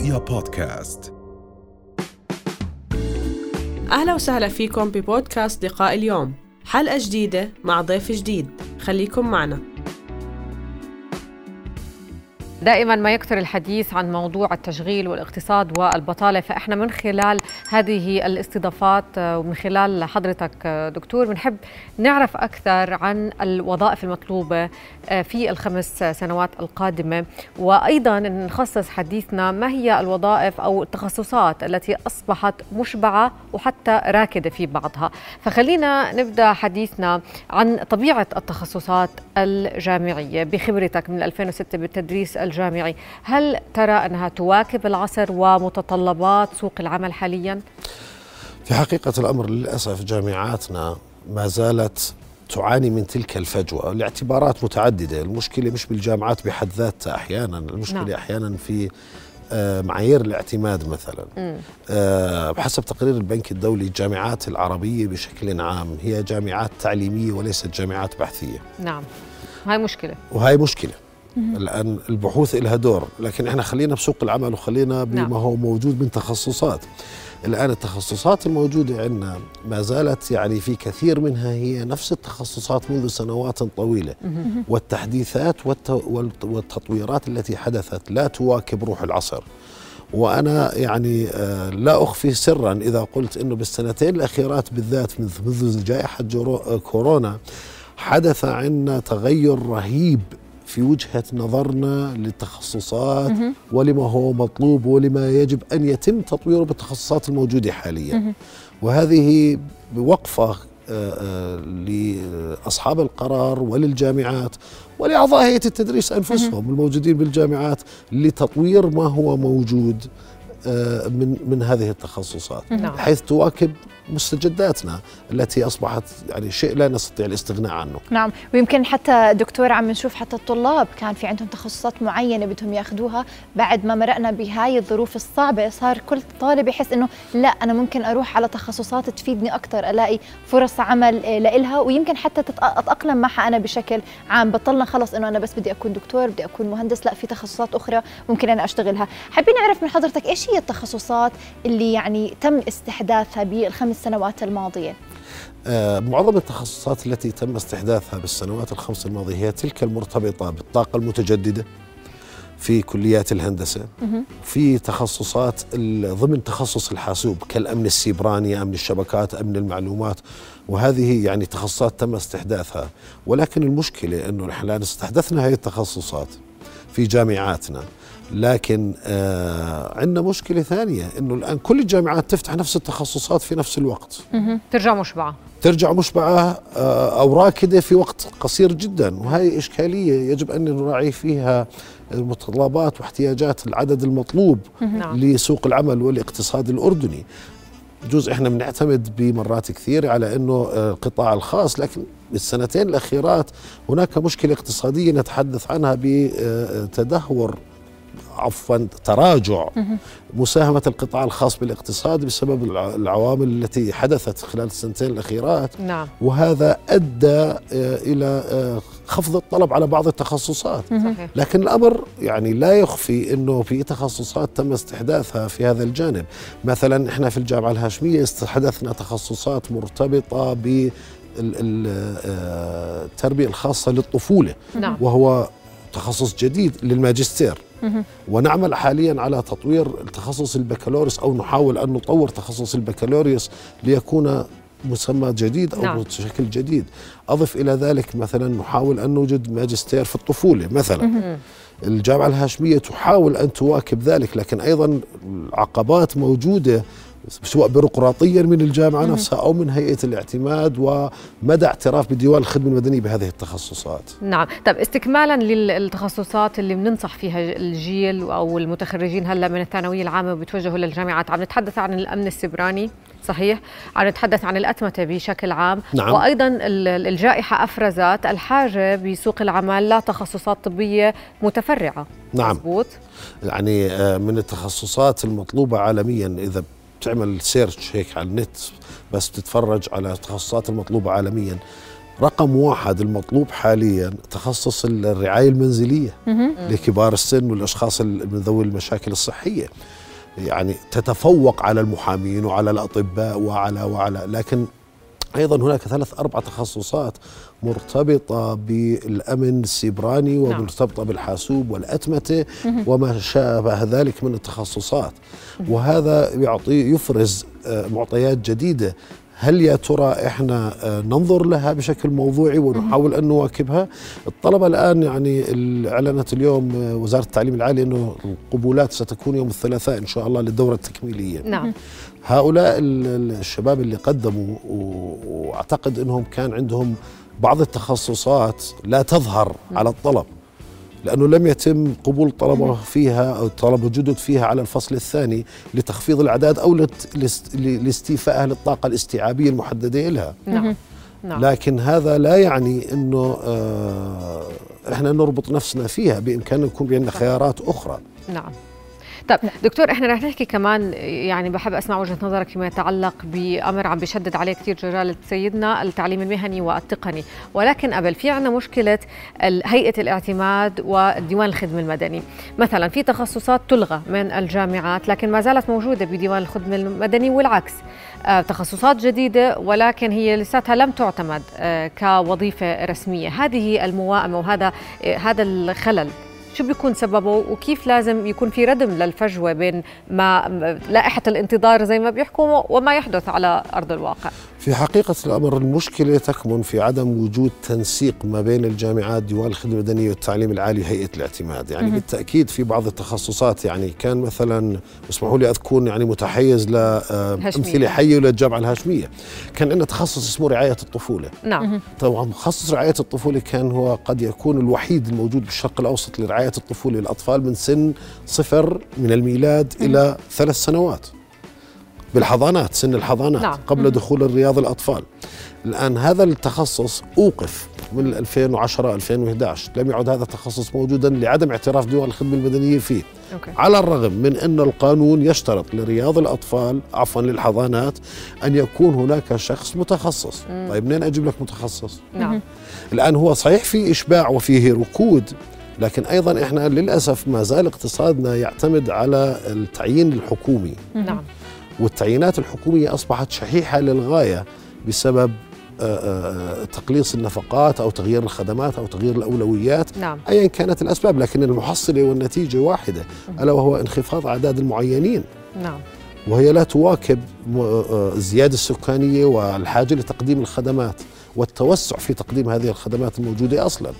رؤيا بودكاست. أهلا وسهلا فيكم ببودكاست لقاء اليوم. حلقة جديدة مع ضيف جديد. خليكم معنا. دائما ما يكثر الحديث عن موضوع التشغيل والاقتصاد والبطالة فإحنا من خلال هذه الاستضافات ومن خلال حضرتك دكتور بنحب نعرف أكثر عن الوظائف المطلوبة في الخمس سنوات القادمة. وأيضا نخصص حديثنا ما هي الوظائف أو التخصصات التي أصبحت مشبعة وحتى راكدة في بعضها. فخلينا نبدأ حديثنا عن طبيعة التخصصات الجامعية. بخبرتك من 2006 بالتدريس الجامعي هل ترى أنها تواكب العصر ومتطلبات سوق العمل حاليا؟ في حقيقة الأمر للأسف جامعاتنا ما زالت تعاني من تلك الفجوة. لاعتبارات متعددة. المشكلة مش بالجامعات بحد ذاتها أحيانا. المشكلة نعم. أحيانا في معايير الاعتماد مثلا. أه بحسب تقرير البنك الدولي الجامعات العربية بشكل عام هي جامعات تعليمية وليست جامعات بحثية. نعم. هاي مشكلة. وهي مشكلة. الآن البحوث لها دور. لكن إحنا خلينا بسوق العمل وخلينا بما نعم. هو موجود من تخصصات. الآن التخصصات الموجودة عندنا ما زالت يعني في كثير منها هي نفس التخصصات منذ سنوات طويلة. والتحديثات والتطويرات التي حدثت لا تواكب روح العصر. وأنا يعني لا أخفي سرا إذا قلت أنه بالسنتين الأخيرات بالذات منذ جائحة كورونا حدث عندنا تغير رهيب في وجهة نظرنا للتخصصات ولما هو مطلوب ولما يجب أن يتم تطويره بالتخصصات الموجودة حاليا. وهذه بوقفة لأصحاب القرار وللجامعات ولأعضاء هيئة التدريس أنفسهم الموجودين بالجامعات لتطوير ما هو موجود. من من هذه التخصصات نعم. حيث تواكب مستجداتنا التي أصبحت يعني شيء لا نستطيع الاستغناء عنه. نعم ويمكن حتى دكتور عم نشوف حتى الطلاب كان في عندهم تخصصات معينة بدهم ياخذوها بعد ما مرقنا بهاي الظروف الصعبة صار كل طالب يحس إنه لا أنا ممكن أروح على تخصصات تفيدني أكثر ألاقي فرص عمل لإلها ويمكن حتى أتأقلم معها أنا بشكل عام بطلنا خلص إنه أنا بس بدي أكون دكتور بدي أكون مهندس لا في تخصصات أخرى ممكن أنا أشتغلها. حابين نعرف من حضرتك إيش هي التخصصات اللي يعني تم استحداثها بالخمس سنوات الماضية؟ آه معظم التخصصات التي تم استحداثها بالسنوات الخمس الماضية هي تلك المرتبطة بالطاقة المتجددة في كليات الهندسة في تخصصات ضمن تخصص الحاسوب كالأمن السيبراني أمن الشبكات أمن المعلومات وهذه يعني تخصصات تم استحداثها. ولكن المشكلة أنه نحن استحدثنا هذه التخصصات في جامعاتنا. لكن آه عندنا مشكلة ثانية أنه الآن كل الجامعات تفتح نفس التخصصات في نفس الوقت. ترجع مشبعة. ترجع مشبعة آه أو راكدة في وقت قصير جدا. وهي إشكالية يجب أن نراعي فيها المتطلبات واحتياجات العدد المطلوب لسوق العمل والاقتصاد الأردني. جزء إحنا بنعتمد بمرات كثير على إنه القطاع الخاص لكن بالسنتين الأخيرات هناك مشكلة اقتصادية نتحدث عنها بتدهور. عفوا تراجع مساهمة القطاع الخاص بالاقتصاد بسبب العوامل التي حدثت خلال السنتين الأخيرات نعم. وهذا أدى إلى خفض الطلب على بعض التخصصات صحيح. لكن الأمر يعني لا يخفي أنه في تخصصات تم استحداثها في هذا الجانب مثلا إحنا في الجامعة الهاشمية استحدثنا تخصصات مرتبطة ب التربية الخاصة للطفولة نعم. وهو تخصص جديد للماجستير. ونعمل حاليا على تطوير تخصص البكالوريوس أو نحاول أن نطور تخصص البكالوريوس ليكون مسمى جديد أو نعم. بشكل جديد. أضف إلى ذلك مثلا نحاول أن نوجد ماجستير في الطفولة مثلا. الجامعة الهاشمية تحاول أن تواكب ذلك لكن أيضا العقبات موجودة سواء بيروقراطيا من الجامعة نفسها أو من هيئة الاعتماد ومدى اعتراف بديوان الخدمه المدنيه بهذه التخصصات. نعم، طب استكمالا للتخصصات اللي بننصح فيها الجيل أو المتخرجين هلأ من الثانوية العامة وبيتوجهوا للجامعات، عم نتحدث عن الأمن السيبراني صحيح؟ عم نتحدث عن الأتمتة بشكل عام. نعم. وأيضا الجائحة أفرزت الحاجة بسوق العمل لتخصصات طبية متفرعة. نعم. مزبوط؟ يعني من التخصصات المطلوبة عالميا إذا بتعمل سيرش هيك على النت بس بتتفرج على التخصصات المطلوبة عالميا. رقم واحد المطلوب حاليا تخصص الرعاية المنزلية لكبار السن والأشخاص من ذوي المشاكل الصحية. يعني تتفوق على المحامين وعلى الأطباء وعلى وعلى لكن أيضا هناك ثلاث أربع تخصصات مرتبطة بالأمن السيبراني نعم. ومرتبطة بالحاسوب والأتمتة وما شابه ذلك من التخصصات وهذا يعطي يفرز آه، معطيات جديدة هل يا ترى إحنا آه، ننظر لها بشكل موضوعي ونحاول أن نواكبها؟ الطلبة الآن يعني اعلنت اليوم آه، وزارة التعليم العالي أنه القبولات ستكون يوم الثلاثاء إن شاء الله للدورة التكميلية. نعم. هؤلاء الشباب اللي قدموا وأعتقد إنهم كان عندهم بعض التخصصات لا تظهر على الطلب لأنه لم يتم قبول طلبة فيها أو طلبة جدد فيها على الفصل الثاني لتخفيض الأعداد أو لاستيفائها للطاقة الاستيعابية المحددة لها نعم. نعم. لكن هذا لا يعني أنه آه إحنا نربط نفسنا فيها بإمكاننا يكون عندنا خيارات أخرى. نعم. طيب دكتور إحنا رح نحكي كمان يعني بحب أسمع وجهة نظرك فيما يتعلق بأمر عم بيشدد عليه كثير جلاله سيدنا التعليم المهني والتقني. ولكن قبل في عندنا مشكلة هيئة الاعتماد وديوان الخدمة المدني. مثلا في تخصصات تلغى من الجامعات لكن ما زالت موجودة بديوان الخدمة المدني والعكس آه، تخصصات جديدة ولكن هي لساتها لم تعتمد آه، كوظيفة رسمية. هذه الموائمه وهذا آه، هذا الخلل. شو بيكون سببه وكيف لازم يكون في ردم للفجوة بين ما لائحة الانتظار زي ما بيحكوا وما يحدث على أرض الواقع؟ في حقيقة الأمر المشكلة تكمن في عدم وجود تنسيق ما بين الجامعات ديوان الخدمة المدنية والتعليم العالي وهيئة الاعتماد. يعني بالتأكيد في بعض التخصصات يعني كان مثلا اسمحوا لي أكون يعني متحيز لأمثلة حية للجامعة الهاشمية. كان عندنا تخصص اسمه رعاية الطفولة. نعم. طبعا تخصص رعاية الطفولة كان هو قد يكون الوحيد الموجود بالشرق الأوسط لرعاية الطفولة للأطفال من سن صفر من الميلاد إلى ثلاث سنوات بالحضانات سن الحضانات نعم. قبل دخول الرياض الأطفال الآن هذا التخصص أوقف من 2010 2011 لم يعد هذا التخصص موجودا لعدم اعتراف دول الخدمة المدنية فيه أوكي. على الرغم من أن القانون يشترط لرياض الأطفال عفوا للحضانات أن يكون هناك شخص متخصص مم. طيب منين أجيب لك متخصص نعم. الآن هو صحيح في إشباع وفيه ركود لكن أيضا إحنا للأسف ما زال اقتصادنا يعتمد على التعيين الحكومي. نعم. والتعيينات الحكومية أصبحت شحيحة للغاية بسبب آه، آه، تقليص النفقات أو تغيير الخدمات أو تغيير الأولويات. نعم. أيا كانت الأسباب لكن المحصلة والنتيجة واحدة ألا وهو انخفاض أعداد المعينين. نعم. وهي لا تواكب آه، الزيادة السكانية والحاجة لتقديم الخدمات. والتوسع في تقديم هذه الخدمات الموجودة أصلا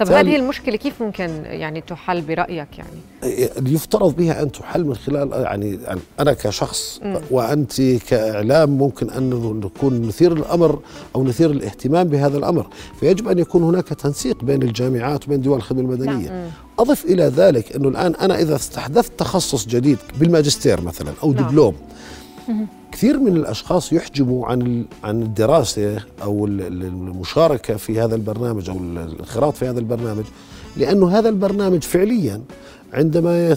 طب هذه المشكلة كيف ممكن يعني تحل برأيك يعني؟ يفترض بها أن تحل من خلال يعني أنا كشخص م. وأنت كإعلام ممكن أن نكون نثير الأمر أو نثير الاهتمام بهذا الأمر فيجب أن يكون هناك تنسيق بين الجامعات وبين دول الخدمة المدنية نعم. أضف إلى ذلك أنه الآن أنا إذا استحدثت تخصص جديد بالماجستير مثلا أو نعم. دبلوم كثير من الأشخاص يحجبوا عن عن الدراسة أو المشاركة في هذا البرنامج أو الانخراط في هذا البرنامج لأنه هذا البرنامج فعليا عندما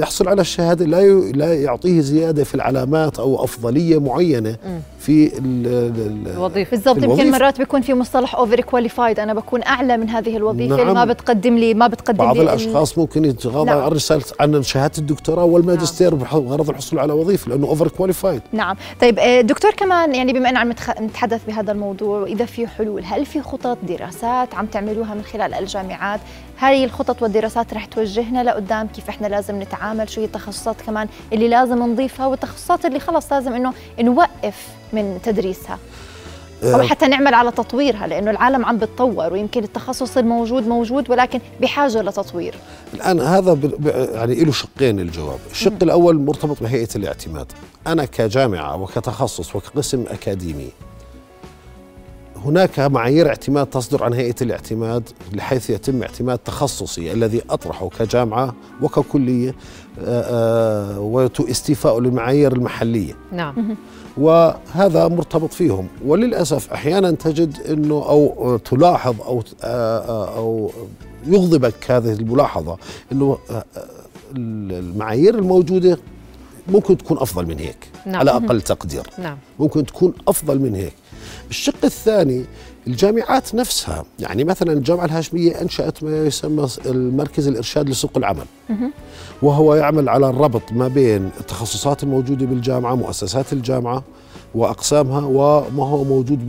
يحصل على الشهادة لا لا يعطيه زيادة في العلامات أو أفضلية معينة في الوظيفة. بالضبط يمكن مرات بيكون في مصطلح overqualified أنا بكون أعلى من هذه الوظيفة نعم. اللي ما بتقدم لي ما بتقدم بعض لي الأشخاص ممكن يتغاضى نعم. عن رساله عن شهادة الدكتوراه والماجستير نعم. بغرض الحصول على وظيفة لأنه overqualified نعم. طيب آه، دكتور كمان يعني بما أن عم نتحدث بهذا الموضوع واذا في حلول هل في خطط دراسات عم تعملوها من خلال الجامعات؟ هاي الخطط والدراسات رح توجهنا لقدام كيف إحنا لازم نتعامل شو هي التخصصات كمان اللي لازم نضيفها والتخصصات اللي خلص لازم إنه نوقف من تدريسها. أو آه. حتى نعمل على تطويرها لأنه العالم عم بتطور ويمكن التخصص الموجود موجود ولكن بحاجة لتطوير. الآن هذا يعني له شقين الجواب. الشق م- الأول مرتبط بهيئة الاعتماد. أنا كجامعة وكتخصص وكقسم أكاديمي هناك معايير اعتماد تصدر عن هيئة الاعتماد بحيث يتم اعتماد تخصصي الذي أطرحه كجامعة وككلية آه، آه، واستيفاء للمعايير المحلية. نعم. وهذا مرتبط فيهم. وللأسف أحيانا تجد أنه أو تلاحظ أو آه، أو يغضبك هذه الملاحظة أنه المعايير الموجودة ممكن تكون أفضل من هيك نعم. على أقل تقدير. نعم. ممكن تكون أفضل من هيك. الشق الثاني الجامعات نفسها. يعني مثلا الجامعة الهاشمية أنشأت ما يسمى المركز الإرشاد لسوق العمل. وهو يعمل على الربط ما بين التخصصات الموجودة بالجامعة مؤسسات الجامعة وأقسامها وما هو موجود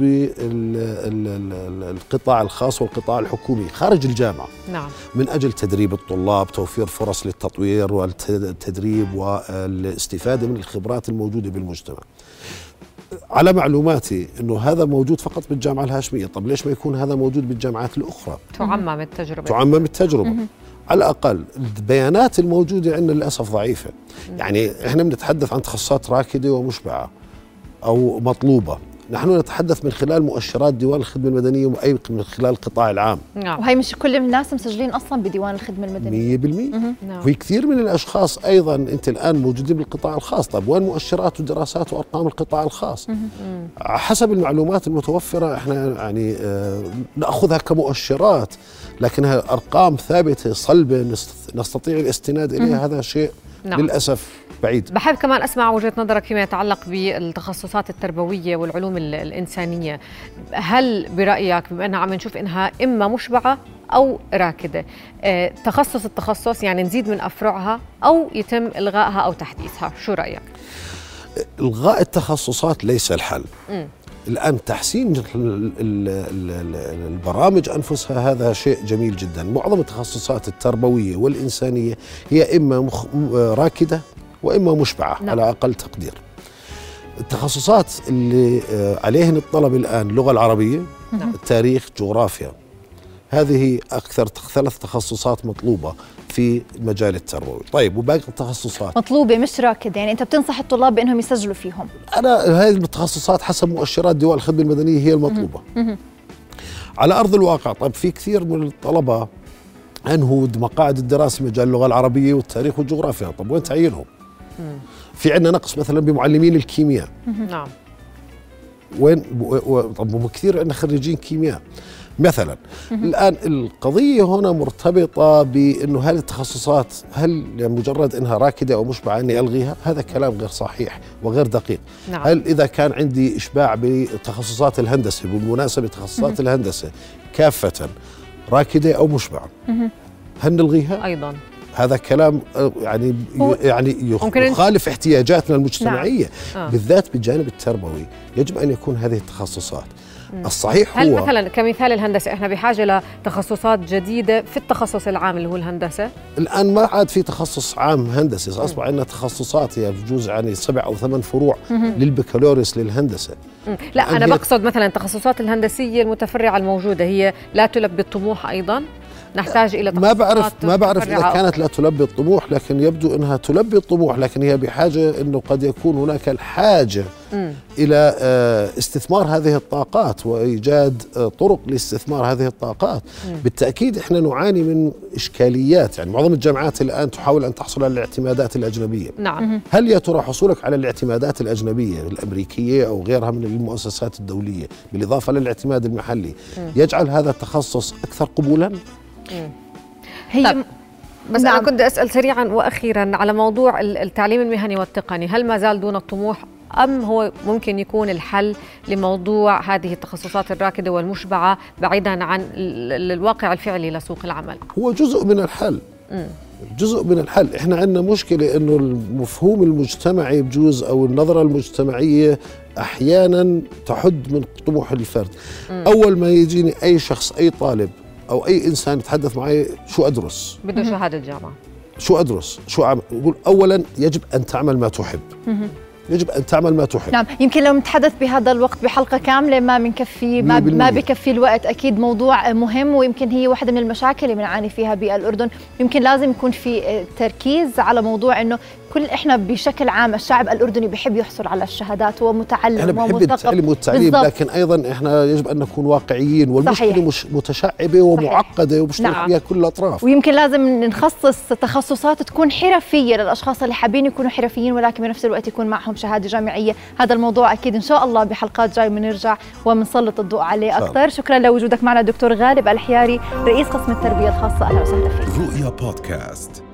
بالقطاع الخاص والقطاع الحكومي خارج الجامعة. نعم. من أجل تدريب الطلاب توفير فرص للتطوير والتدريب والإستفادة من الخبرات الموجودة بالمجتمع. على معلوماتي إنه هذا موجود فقط بالجامعة الهاشمية. طب ليش ما يكون هذا موجود بالجامعات الأخرى؟ تعمم التجربة. تعمم التجربة. على الأقل البيانات الموجودة عندنا للأسف ضعيفة. يعني إحنا بنتحدث عن تخصصات راكدة ومشبعة أو مطلوبة. نحن نتحدث من خلال مؤشرات ديوان الخدمة المدنية وأي من خلال القطاع العام. نعم. وهي مش كل الناس مسجلين أصلا بديوان الخدمة المدنية. 100% نعم. في كثير من الأشخاص أيضا أنت الآن موجودين بالقطاع الخاص. طيب وين مؤشرات ودراسات وأرقام القطاع الخاص؟ حسب المعلومات المتوفرة إحنا يعني آه نأخذها كمؤشرات لكنها أرقام ثابتة صلبه نستطيع الاستناد إليها. هذا شيء نعم. للأسف بعيد. بحب كمان أسمع وجهة نظرك فيما يتعلق بالتخصصات التربوية والعلوم الإنسانية. هل برأيك بما انها عم نشوف إنها إما مشبعة أو راكدة آه، تخصص التخصص يعني نزيد من أفرعها أو يتم إلغائها أو تحديثها؟ شو رأيك؟ إلغاء التخصصات ليس الحل. م. الآن تحسين البرامج أنفسها هذا شيء جميل جدا معظم التخصصات التربوية والإنسانية هي إما راكدة وإما مشبعة نعم. على أقل تقدير التخصصات اللي آه، عليهن الطلب الآن اللغة العربية نعم. التاريخ جغرافيا هذه أكثر ثلاث تخصصات مطلوبة في المجال التربوي طيب وباقي التخصصات؟ مطلوبة مش راكدة يعني أنت بتنصح الطلاب بأنهم يسجلوا فيهم. أنا هذه التخصصات حسب مؤشرات دول الخدمة المدنية هي المطلوبة. على أرض الواقع طيب في كثير من الطلبة أنهوا مقاعد الدراسة مجال اللغة العربية والتاريخ والجغرافيا. طب وين تعيينهم في عندنا نقص مثلا بمعلمين الكيمياء. نعم. وين طب كثير عندنا خريجين كيمياء. مثلا. الآن القضية هنا مرتبطة بأنه هذه التخصصات هل مجرد إنها راكدة أو مشبعه اني ألغيها؟ هذا كلام غير صحيح وغير دقيق. نعم. هل إذا كان عندي إشباع بتخصصات الهندسة بالمناسبة تخصصات الهندسة كافة راكدة أو مشبعه هل نلغيها؟ أيضا. هذا كلام آه، يعني يعني يخالف احتياجاتنا المجتمعية نعم. آه. بالذات بالجانب التربوي. يجب أن يكون هذه التخصصات. الصحيح هل هو. مثلا كمثال الهندسة إحنا بحاجة لتخصصات جديدة في التخصص العام اللي هو الهندسة؟ الآن ما عاد في تخصص عام هندسي أصبح عندنا تخصصات هي بجوز يعني سبع أو ثمان فروع للبكالوريوس للهندسة. لا أنا بقصد مثلا التخصصات الهندسية المتفرعة الموجودة هي لا تلبي الطموح أيضا؟ نحتاج إلى ما بعرف ما بعرف إذا كانت لا تلبي الطموح لكن يبدو إنها تلبي الطموح لكن هي بحاجة إنه قد يكون هناك الحاجة م. إلى آه، استثمار هذه الطاقات وإيجاد آه، طرق لاستثمار هذه الطاقات م. بالتأكيد إحنا نعاني من إشكاليات يعني معظم الجامعات الآن تحاول أن تحصل على الاعتمادات الأجنبية نعم هل يا ترى حصولك على الاعتمادات الأجنبية الأمريكية أو غيرها من المؤسسات الدولية بالإضافة للاعتماد المحلي م. يجعل هذا التخصص أكثر قبولا هي طيب. بس نعم. أنا كنت أسأل سريعا وأخيرا على موضوع التعليم المهني والتقني هل ما زال دون الطموح أم هو ممكن يكون الحل لموضوع هذه التخصصات الراكدة والمشبعة بعيدا عن الواقع الفعلي لسوق العمل هو جزء من الحل م. جزء من الحل إحنا عندنا مشكلة إنه المفهوم المجتمعي بجوز أو النظرة المجتمعية أحيانا تحد من طموح الفرد م. أول ما يجيني أي شخص أي طالب أو أي إنسان يتحدث معي شو أدرس. بده شهاده جامعه شو أدرس؟ شو أعمل؟ يقول اولا يجب أن تعمل ما تحب. يجب أن تعمل ما تحب. نعم. يمكن لو نتحدث بهذا الوقت بحلقة كاملة ما بنكفي ما ما بكفي الوقت. أكيد موضوع مهم ويمكن هي واحدة من المشاكل اللي بنعاني فيها بالاردن يمكن لازم يكون في تركيز على موضوع إنه كل إحنا بشكل عام الشعب الأردني بحب يحصل على الشهادات ومتعلم إحنا بنحب التعليم والتعليم بالضبط. لكن أيضا إحنا يجب أن نكون واقعيين والمشكلة صحيح. مش متشعبة ومعقدة وبيشترك نعم. فيها كل الأطراف. ويمكن لازم نخصص تخصصات تكون حرفية للأشخاص اللي حابين يكونوا حرفيين ولكن بنفس الوقت يكون معهم شهادة جامعية. هذا الموضوع أكيد إن شاء الله بحلقات جاي بنرجع وبنسلط الضوء عليه أكثر. شكرا لوجودك معنا دكتور غالب الحياري رئيس قسم التربية الخاصة. أهلا وسهلا فيك. رؤيا بودكاست.